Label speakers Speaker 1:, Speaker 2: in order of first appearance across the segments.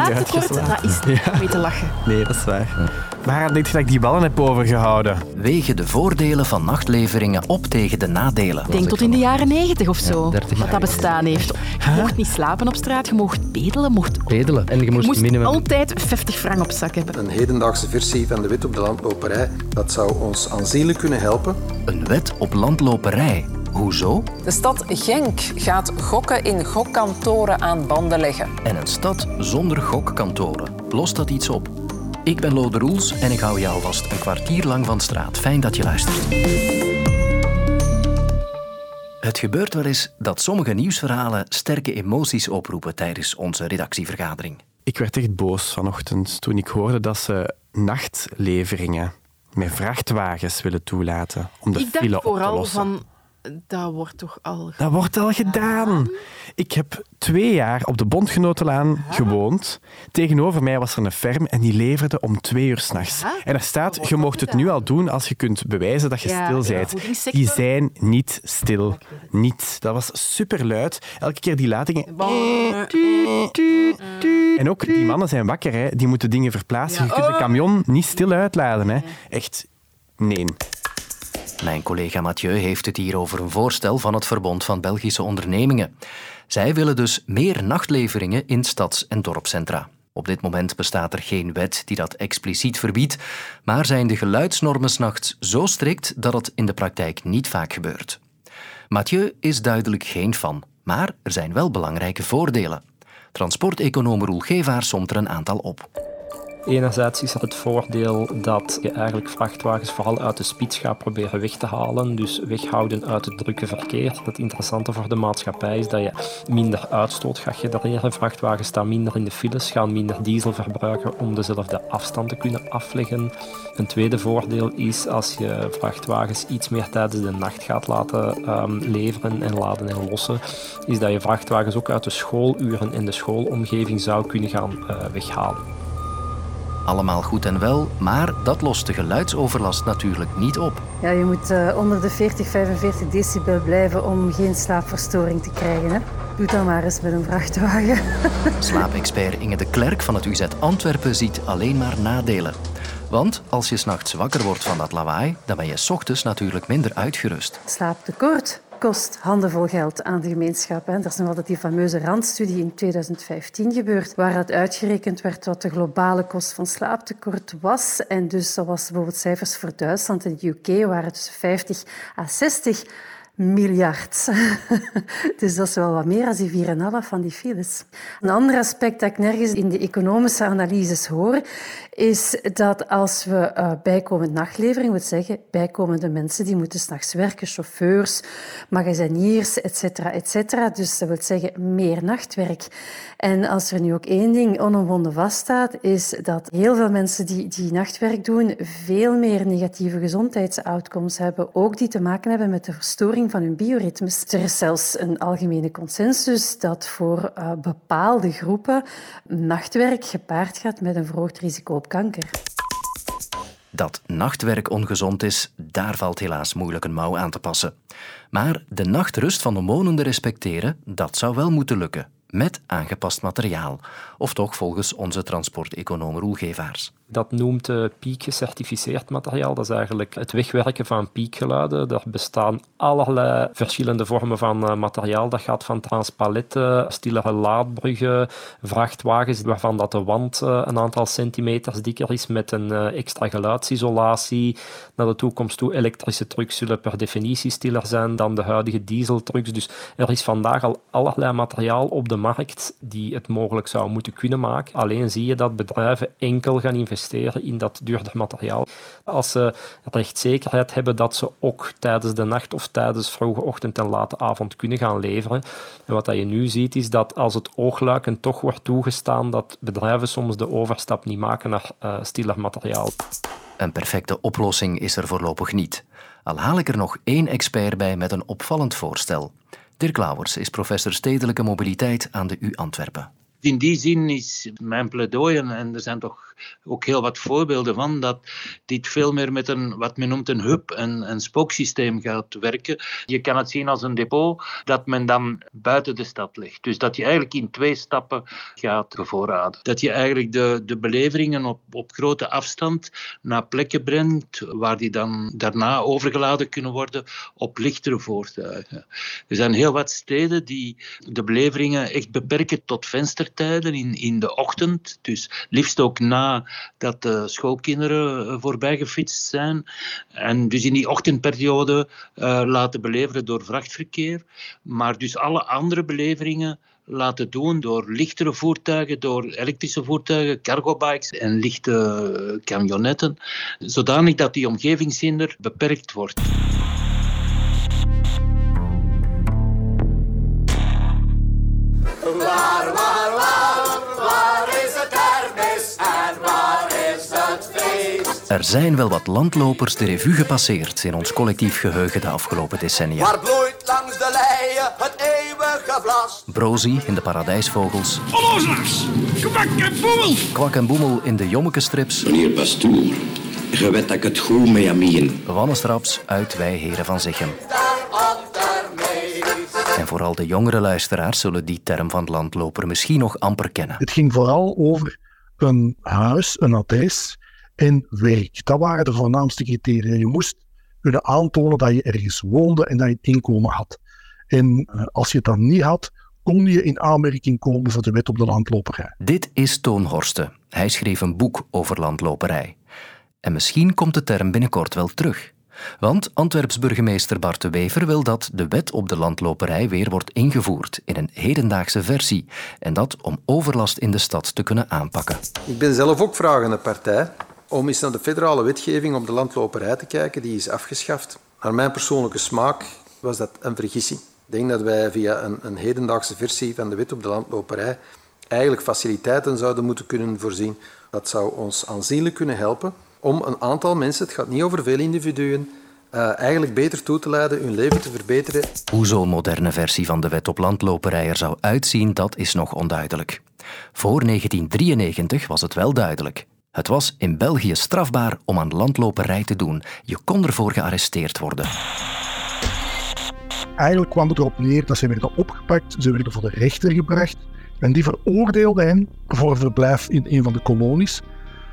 Speaker 1: Uitgeslapen.
Speaker 2: dat is niet mee te lachen.
Speaker 1: Nee, dat is waar. Waar denk je dat ik die ballen heb overgehouden?
Speaker 3: Wegen de voordelen van nachtleveringen op tegen de nadelen.
Speaker 2: Denk tot in de jaren negentig of zo,
Speaker 4: 30
Speaker 2: dat dat bestaan heeft. Je mocht niet slapen op straat, je mocht bedelen, mocht,
Speaker 4: Pedelen. En je
Speaker 2: je
Speaker 4: moest,
Speaker 2: moest
Speaker 4: minimum...
Speaker 2: altijd 50 frank op zak hebben.
Speaker 5: Een hedendaagse versie van de wet op de landloperij, dat zou ons aanzienlijk kunnen helpen.
Speaker 3: Een wet op landloperij. Hoezo?
Speaker 6: De stad Genk gaat gokken in gokkantoren aan banden leggen.
Speaker 3: En een stad zonder gokkantoren. Lost dat iets op? Ik ben Lode Roels en ik hou jou vast een kwartier lang van straat. Fijn dat je luistert. Het gebeurt wel eens dat sommige nieuwsverhalen sterke emoties oproepen tijdens onze redactievergadering.
Speaker 1: Ik werd echt boos vanochtend toen ik hoorde dat ze nachtleveringen met vrachtwagens willen toelaten om de
Speaker 2: Ik
Speaker 1: file
Speaker 2: dacht
Speaker 1: op te
Speaker 2: vooral
Speaker 1: lossen.
Speaker 2: van, dat wordt toch al...
Speaker 1: Dat wordt al gedaan. Ik heb twee jaar op de Bondgenotenlaan gewoond. Tegenover mij was er een ferm en die leverde om twee uur s'nachts.
Speaker 2: Ah,
Speaker 1: En er staat,
Speaker 2: wordt
Speaker 1: je mocht het
Speaker 2: gedaan.
Speaker 1: nu al doen als je kunt bewijzen dat je
Speaker 2: Ja,
Speaker 1: stil
Speaker 2: ja,
Speaker 1: bent. Die zijn niet stil. Niet. Dat was superluid. Elke keer die latingen... En ook die mannen zijn wakker, hè. die moeten dingen verplaatsen. Je kunt
Speaker 2: Oh.
Speaker 1: de camion niet stil uitladen. Hè. Echt, nee.
Speaker 3: Mijn collega Mathieu heeft het hier over een voorstel van het Verbond van Belgische Ondernemingen. Zij willen dus meer nachtleveringen in stads- en dorpscentra. Op dit moment bestaat er geen wet die dat expliciet verbiedt, maar zijn de geluidsnormen nachts zo strikt dat het in de praktijk niet vaak gebeurt. Mathieu is duidelijk geen fan, maar er zijn wel belangrijke voordelen. Transporteconoom Roel somt er een aantal op.
Speaker 7: Enerzijds is het voordeel dat je eigenlijk vrachtwagens vooral uit de spits gaat proberen weg te halen. Dus weghouden uit het drukke verkeer. Het interessante voor de maatschappij is dat je minder uitstoot gaat genereren. Vrachtwagens staan minder in de files, gaan minder diesel verbruiken om dezelfde afstand te kunnen afleggen. Een tweede voordeel is als je vrachtwagens iets meer tijdens de nacht gaat laten ehm, leveren en laden en lossen, is dat je vrachtwagens ook uit de schooluren en de schoolomgeving zou kunnen gaan eh, weghalen.
Speaker 3: Allemaal goed en wel, maar dat lost de geluidsoverlast natuurlijk niet op.
Speaker 8: Ja, je moet eh, onder de 40, 45 decibel blijven om geen slaapverstoring te krijgen. Hè? Doe dat maar eens met een vrachtwagen.
Speaker 3: Slaapexpert Inge de Klerk van het UZ Antwerpen ziet alleen maar nadelen. Want als je s'nachts wakker wordt van dat lawaai, dan ben je 's ochtends natuurlijk minder uitgerust.
Speaker 8: Slaaptekort kost handenvol geld aan de gemeenschap. Hè. Er is nog altijd die fameuze randstudie in 2015 gebeurd, waar het uitgerekend werd wat de globale kost van slaaptekort was. En dus dat was bijvoorbeeld cijfers voor Duitsland en de UK waren tussen 50 à 60 miljard. dus dat is wel wat meer dan die 4,5 van die files. Een ander aspect dat ik nergens in de economische analyses hoor, is dat als we uh, bijkomend nachtlevering, moet zeggen bijkomende mensen die moeten s'nachts werken, chauffeurs, magaziniers, etc., etc. Dus dat wil zeggen meer nachtwerk. En als er nu ook één ding onomwonden vaststaat, is dat heel veel mensen die, die nachtwerk doen veel meer negatieve gezondheidsoutcomes hebben, ook die te maken hebben met de verstoring van hun bioritmes. Er is zelfs een algemene consensus dat voor uh, bepaalde groepen nachtwerk gepaard gaat met een verhoogd risico op kanker.
Speaker 3: Dat nachtwerk ongezond is, daar valt helaas moeilijk een mouw aan te passen. Maar de nachtrust van de wonenden respecteren, dat zou wel moeten lukken. Met aangepast materiaal. Of toch volgens onze transporteconoom Roel Gevaars.
Speaker 7: Dat noemt uh, piek gecertificeerd materiaal. Dat is eigenlijk het wegwerken van piekgeluiden. Er bestaan allerlei verschillende vormen van uh, materiaal. Dat gaat van transpaletten, stillere laadbruggen, vrachtwagens waarvan dat de wand uh, een aantal centimeters dikker is met een extra geluidsisolatie. Naar de toekomst toe, elektrische trucks zullen per definitie stiller zijn dan de huidige dieseltrucks. Dus er is vandaag al allerlei materiaal op de markt die het mogelijk zou moeten kunnen maken. Alleen zie je dat bedrijven enkel gaan investeren in dat duurder materiaal. Als ze rechtszekerheid hebben dat ze ook tijdens de nacht of tijdens vroege ochtend en late avond kunnen gaan leveren. En wat je nu ziet is dat als het oogluikend toch wordt toegestaan, dat bedrijven soms de overstap niet maken naar uh, stiller materiaal.
Speaker 3: Een perfecte oplossing is er voorlopig niet. Al haal ik er nog één expert bij met een opvallend voorstel. Dirk Lauwers is professor stedelijke mobiliteit aan de U Antwerpen.
Speaker 9: In die zin is mijn pleidooi, en er zijn toch
Speaker 4: ook heel wat voorbeelden van dat dit veel meer met een, wat men noemt een hub, een, een spooksysteem gaat werken. Je kan het zien als een depot dat men dan buiten de stad legt. Dus dat je eigenlijk in twee stappen gaat bevoorraden. Dat je eigenlijk de, de beleveringen op, op grote afstand naar plekken brengt waar die dan daarna overgeladen kunnen worden op lichtere voertuigen. Er zijn heel wat steden die de beleveringen echt beperken tot in, in de ochtend. Dus liefst ook na dat de schoolkinderen eh, voorbij gefietst zijn. En dus in die ochtendperiode uh, laten beleveren door vrachtverkeer. Maar dus alle andere beleveringen laten doen door lichtere voertuigen, door elektrische voertuigen, cargobikes en lichte eh, camionetten, zodanig dat die omgevingshinder beperkt wordt.
Speaker 3: Er zijn wel wat landlopers de revue gepasseerd in ons collectief geheugen de afgelopen decennia.
Speaker 9: Waar bloeit langs de leien het eeuwige vlas?
Speaker 3: Brozy in de Paradijsvogels,
Speaker 10: Onnozelaars, kwak en boemel.
Speaker 3: Kwak en Boemel in de Jommeke-strips,
Speaker 11: Meneer Pastoor, je weet dat ik het goed meen.
Speaker 3: Wannestraps uit Wij Heren van Zichem. En vooral de jongere luisteraars zullen die term van landloper misschien nog amper kennen.
Speaker 12: Het ging vooral over een huis, een adres en werk. Dat waren de voornaamste criteria. Je moest kunnen aantonen dat je ergens woonde en dat je inkomen had. En eh, als je het dan niet had, kon je in aanmerking komen voor de wet op de landloperij.
Speaker 3: Dit is Toon Horsten. Hij schreef een boek over landloperij. En misschien komt de term binnenkort wel terug. Want Antwerps burgemeester Bart de Wever wil dat de wet op de landloperij weer wordt ingevoerd in een hedendaagse versie. En dat om overlast in de stad te kunnen aanpakken.
Speaker 5: Ik ben zelf ook vragende partij om eens naar de federale wetgeving op de landloperij te kijken. Die is afgeschaft. Naar mijn persoonlijke smaak was dat een vergissing. Ik denk dat wij via een, een hedendaagse versie van de wet op de landloperij eigenlijk faciliteiten zouden moeten kunnen voorzien. Dat zou ons aanzienlijk kunnen helpen om een aantal mensen, het gaat niet over veel individuen, eh, eigenlijk beter toe te leiden, hun leven te verbeteren.
Speaker 3: Hoe zo'n moderne versie van de wet op landloperij er zou uitzien, dat is nog onduidelijk. Voor 1993 was het wel duidelijk. Het was in België strafbaar om aan landloperij te doen. Je kon ervoor gearresteerd worden.
Speaker 12: Eigenlijk kwam het erop neer dat ze werden opgepakt, ze werden voor de rechter gebracht en die veroordeelde hen voor verblijf in een van de kolonies.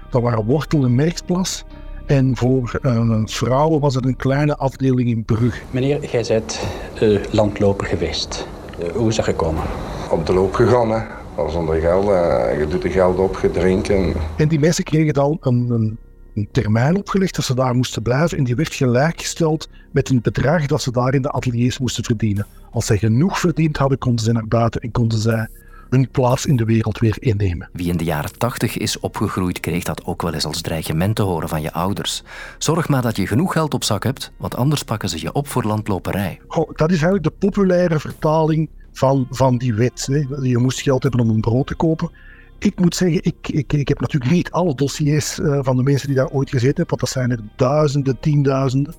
Speaker 12: Dat waren Wortel en Merksplas. En voor eh, vrouwen was het een kleine afdeling in Brugge.
Speaker 13: Meneer, jij bent eh, landloper geweest. Eh, hoe is dat gekomen?
Speaker 14: Op de loop gegaan, hè. Al zonder geld. eh, je doet er geld op, je drinkt en
Speaker 12: En die mensen kregen dan een, een, een termijn opgelegd dat ze daar moesten blijven. En die werd gelijkgesteld met een bedrag dat ze daar in de ateliers moesten verdienen. Als zij genoeg verdiend hadden, konden ze naar buiten en konden zij hun plaats in de wereld weer innemen.
Speaker 3: Wie in de jaren 80 is opgegroeid, kreeg dat ook wel eens als dreigement te horen van je ouders. Zorg maar dat je genoeg geld op zak hebt, want anders pakken ze je op voor landloperij.
Speaker 12: Goh, dat is eigenlijk de populaire vertaling van, van die wet. Hè. Je moest geld hebben om een brood te kopen. Ik moet zeggen, ik, ik, ik heb natuurlijk niet alle dossiers eh, van de mensen die daar ooit gezeten hebben, want dat zijn er duizenden, tienduizenden.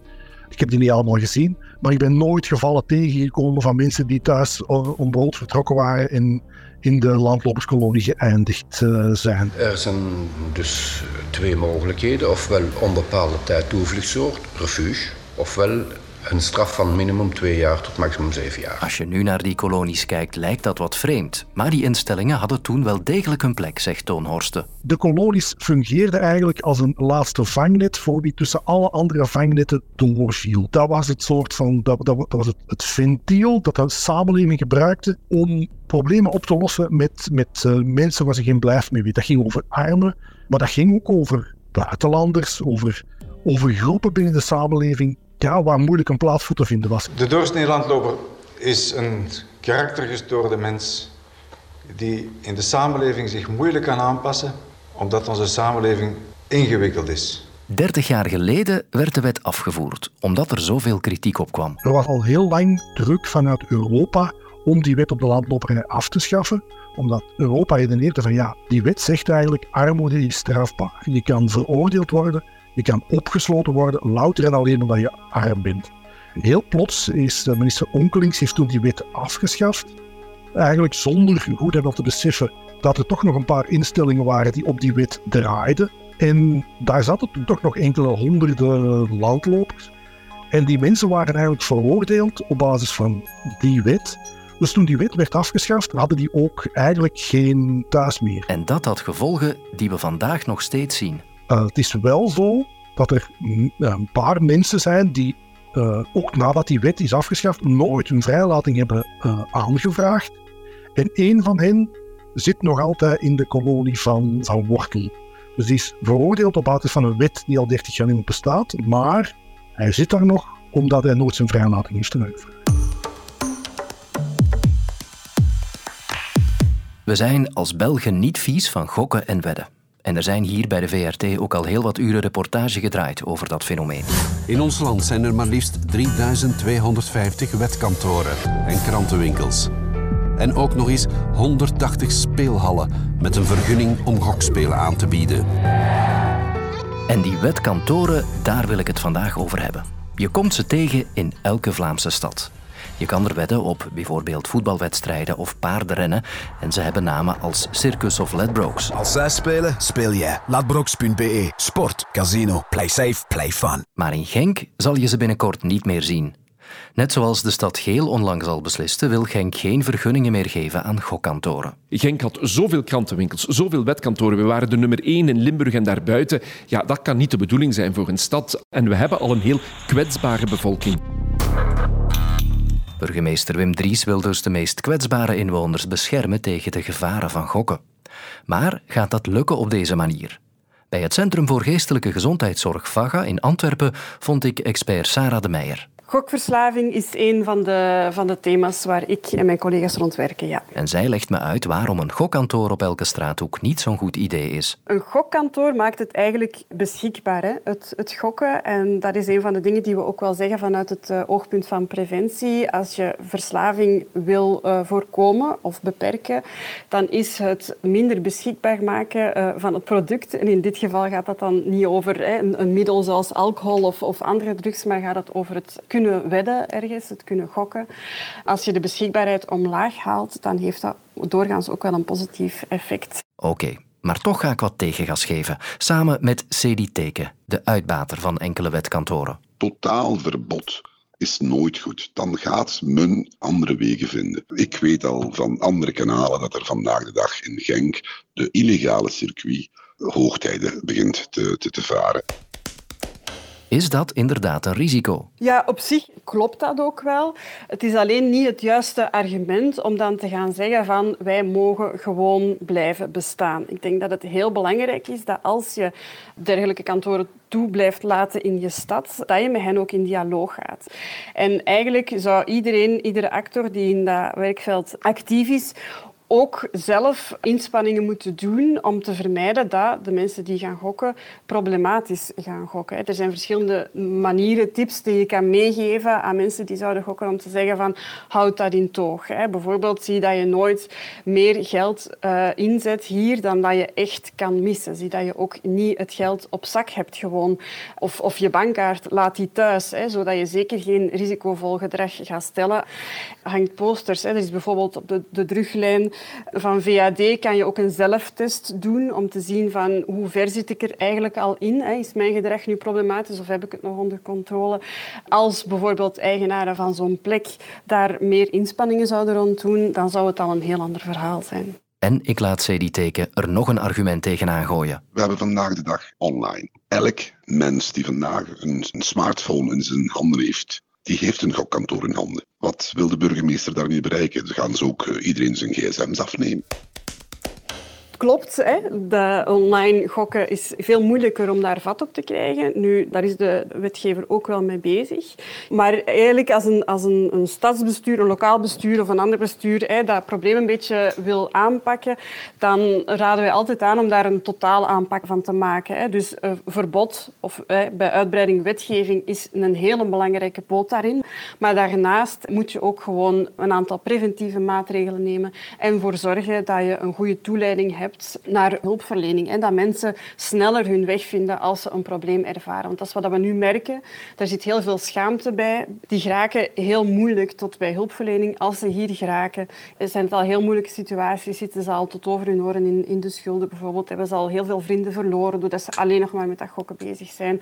Speaker 12: Ik heb die niet allemaal gezien, maar ik ben nooit gevallen tegengekomen van mensen die thuis om brood vertrokken waren en in de landloperskolonie geëindigd eh, zijn.
Speaker 14: Er zijn dus twee mogelijkheden. Ofwel onbepaalde tijd toevluchtsoord, refuge. Ofwel een straf van minimum twee jaar tot maximum zeven jaar.
Speaker 3: Als je nu naar die kolonies kijkt, lijkt dat wat vreemd. Maar die instellingen hadden toen wel degelijk een plek, zegt Toon Horsten.
Speaker 12: De kolonies fungeerden eigenlijk als een laatste vangnet voor wie tussen alle andere vangnetten doorviel. Dat was het soort van, dat, dat, dat was het, het ventiel dat de samenleving gebruikte om problemen op te lossen met, met eh, mensen waar ze geen blijf meer weten. Dat ging over armen, maar dat ging ook over buitenlanders, over, over groepen binnen de samenleving ja, waar moeilijk een plaats voor te vinden was.
Speaker 15: De doorsnee landloper is een karaktergestoorde mens die in de samenleving zich moeilijk kan aanpassen, omdat onze samenleving ingewikkeld is.
Speaker 3: 30 jaar geleden werd de wet afgevoerd, omdat er zoveel kritiek op kwam.
Speaker 12: Er was al heel lang druk vanuit Europa om die wet op de landloperij af te schaffen, omdat Europa redeneerde van ja, die wet zegt eigenlijk armoede is strafbaar. Je kan veroordeeld worden, je kan opgesloten worden, louter en alleen omdat je arm bent. Heel plots is minister Onkelings heeft toen die wet afgeschaft, eigenlijk zonder goed hebben te beseffen dat er toch nog een paar instellingen waren die op die wet draaiden. En daar zaten toen toch nog enkele honderden landlopers. En die mensen waren eigenlijk veroordeeld op basis van die wet. Dus toen die wet werd afgeschaft, hadden die ook eigenlijk geen thuis meer.
Speaker 3: En dat had gevolgen die we vandaag nog steeds zien.
Speaker 12: Uh, het is wel zo dat er een paar mensen zijn die, uh, ook nadat die wet is afgeschaft, nooit hun vrijlating hebben aangevraagd. En één van hen zit nog altijd in de kolonie van, van Wortel. Dus die is veroordeeld op basis van een wet die al 30 jaar niet bestaat, maar hij zit daar nog omdat hij nooit zijn vrijlating heeft aangevraagd.
Speaker 3: We zijn als Belgen niet vies van gokken en wedden. En er zijn hier bij de VRT ook al heel wat uren reportage gedraaid over dat fenomeen.
Speaker 16: In ons land zijn er maar liefst 3250 wetkantoren en krantenwinkels. En ook nog eens 180 speelhallen met een vergunning om gokspelen aan te bieden.
Speaker 3: En die wetkantoren, daar wil ik het vandaag over hebben. Je komt ze tegen in elke Vlaamse stad. Je kan er wedden op bijvoorbeeld voetbalwedstrijden of paardenrennen en ze hebben namen als Circus of Ladbrokes.
Speaker 17: Als zij spelen, speel jij. Ladbrokes.be. Sport, casino, play safe, play fun.
Speaker 3: Maar in Genk zal je ze binnenkort niet meer zien. Net zoals de stad Geel onlangs al besliste, wil Genk geen vergunningen meer geven aan gokkantoren.
Speaker 18: Genk had zoveel krantenwinkels, zoveel wetkantoren. We waren de nummer één in Limburg en daarbuiten. Ja, dat kan niet de bedoeling zijn voor een stad. En we hebben al een heel kwetsbare bevolking.
Speaker 3: Burgemeester Wim Dries wil dus de meest kwetsbare inwoners beschermen tegen de gevaren van gokken. Maar gaat dat lukken op deze manier? Bij het Centrum voor Geestelijke Gezondheidszorg VAGA in Antwerpen vond ik expert Sarah de Meijer.
Speaker 19: Gokverslaving is een van de, van de thema's waar ik en mijn collega's rond werken, ja.
Speaker 3: En zij legt me uit waarom een gokkantoor op elke straathoek niet zo'n goed idee is.
Speaker 19: Een gokkantoor maakt het eigenlijk beschikbaar, hè? Het, het gokken. En dat is een van de dingen die we ook wel zeggen vanuit het uh, oogpunt van preventie. Als je verslaving wil uh, voorkomen of beperken, dan is het minder beschikbaar maken uh, van het product. En in dit geval gaat dat dan niet over hè, een, een, middel zoals alcohol of, of andere drugs, maar gaat het over het kunnen wedden ergens, het kunnen gokken. Als je de beschikbaarheid omlaag haalt, dan heeft dat doorgaans ook wel een positief effect.
Speaker 3: Oké, maar toch ga ik wat tegengas geven. Samen met Cedi Teken, de uitbater van enkele wetkantoren.
Speaker 20: Totaal verbod is nooit goed. Dan gaat men andere wegen vinden. Ik weet al van andere kanalen dat er vandaag de dag in Genk de illegale circuit hoogtijden begint te, te, te varen.
Speaker 3: Is dat inderdaad een risico?
Speaker 19: Ja, op zich klopt dat ook wel. Het is alleen niet het juiste argument om dan te gaan zeggen van wij mogen gewoon blijven bestaan. Ik denk dat het heel belangrijk is dat als je dergelijke kantoren toe blijft laten in je stad, dat je met hen ook in dialoog gaat. En eigenlijk zou iedereen, iedere actor die in dat werkveld actief is, ook zelf inspanningen moeten doen om te vermijden dat de mensen die gaan gokken problematisch gaan gokken. Er zijn verschillende manieren, tips die je kan meegeven aan mensen die zouden gokken om te zeggen van houd dat in toog. Bijvoorbeeld zie dat je nooit meer geld uh, inzet hier dan dat je echt kan missen. Zie dat je ook niet het geld op zak hebt gewoon. Of, of je bankkaart laat die thuis, zodat je zeker geen risicovol gedrag gaat stellen. Hangt posters. Er is bijvoorbeeld op de, de druglijn van VAD kan je ook een zelftest doen om te zien van hoe ver zit ik er eigenlijk al in. Is mijn gedrag nu problematisch of heb ik het nog onder controle? Als bijvoorbeeld eigenaren van zo'n plek daar meer inspanningen zouden rond doen, dan zou het al een heel ander verhaal zijn.
Speaker 3: En ik laat CD Teken er nog een argument tegenaan gooien.
Speaker 20: We hebben vandaag de dag online. Elk mens die vandaag een, een smartphone in zijn handen heeft, die heeft een gokkantoor in handen. Wat wil de burgemeester daar nu bereiken? Ze gaan ze ook eh, iedereen zijn gsm's afnemen.
Speaker 19: Klopt, hè. de online gokken is veel moeilijker om daar vat op te krijgen. Nu, daar is de wetgever ook wel mee bezig. Maar eigenlijk als een, als een, een stadsbestuur, een lokaal bestuur of een ander bestuur hè, dat probleem een beetje wil aanpakken, dan raden wij altijd aan om daar een totaal aanpak van te maken. Hè. Dus uh, verbod of bij uitbreiding wetgeving is een hele belangrijke poot daarin. Maar daarnaast moet je ook gewoon een aantal preventieve maatregelen nemen en voor zorgen dat je een goede toeleiding hebt hebt naar hulpverlening. En dat mensen sneller hun weg vinden als ze een probleem ervaren. Want dat is wat we nu merken. Er zit heel veel schaamte bij. Die geraken heel moeilijk tot bij hulpverlening. Als ze hier geraken, zijn het al heel moeilijke situaties. Zitten ze al tot over hun oren in, in de schulden bijvoorbeeld. Hebben ze al heel veel vrienden verloren doordat ze alleen nog maar met dat gokken bezig zijn.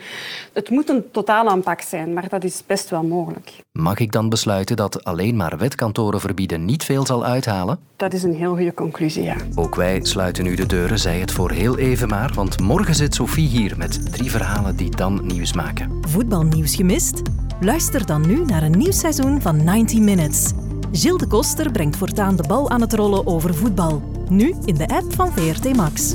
Speaker 19: Het moet een totaalaanpak zijn, maar dat is best wel mogelijk.
Speaker 3: Mag ik dan besluiten dat alleen maar wetkantoren verbieden niet veel zal uithalen?
Speaker 19: Dat is een heel goede conclusie, ja.
Speaker 3: Ook wij sluiten nu de deuren, zij het voor heel even maar, want morgen zit Sophie hier met drie verhalen die dan nieuws maken.
Speaker 21: Voetbalnieuws gemist? Luister dan nu naar een nieuw seizoen van 90 Minutes. Gilles de Koster brengt voortaan de bal aan het rollen over voetbal. Nu in de app van VRT Max.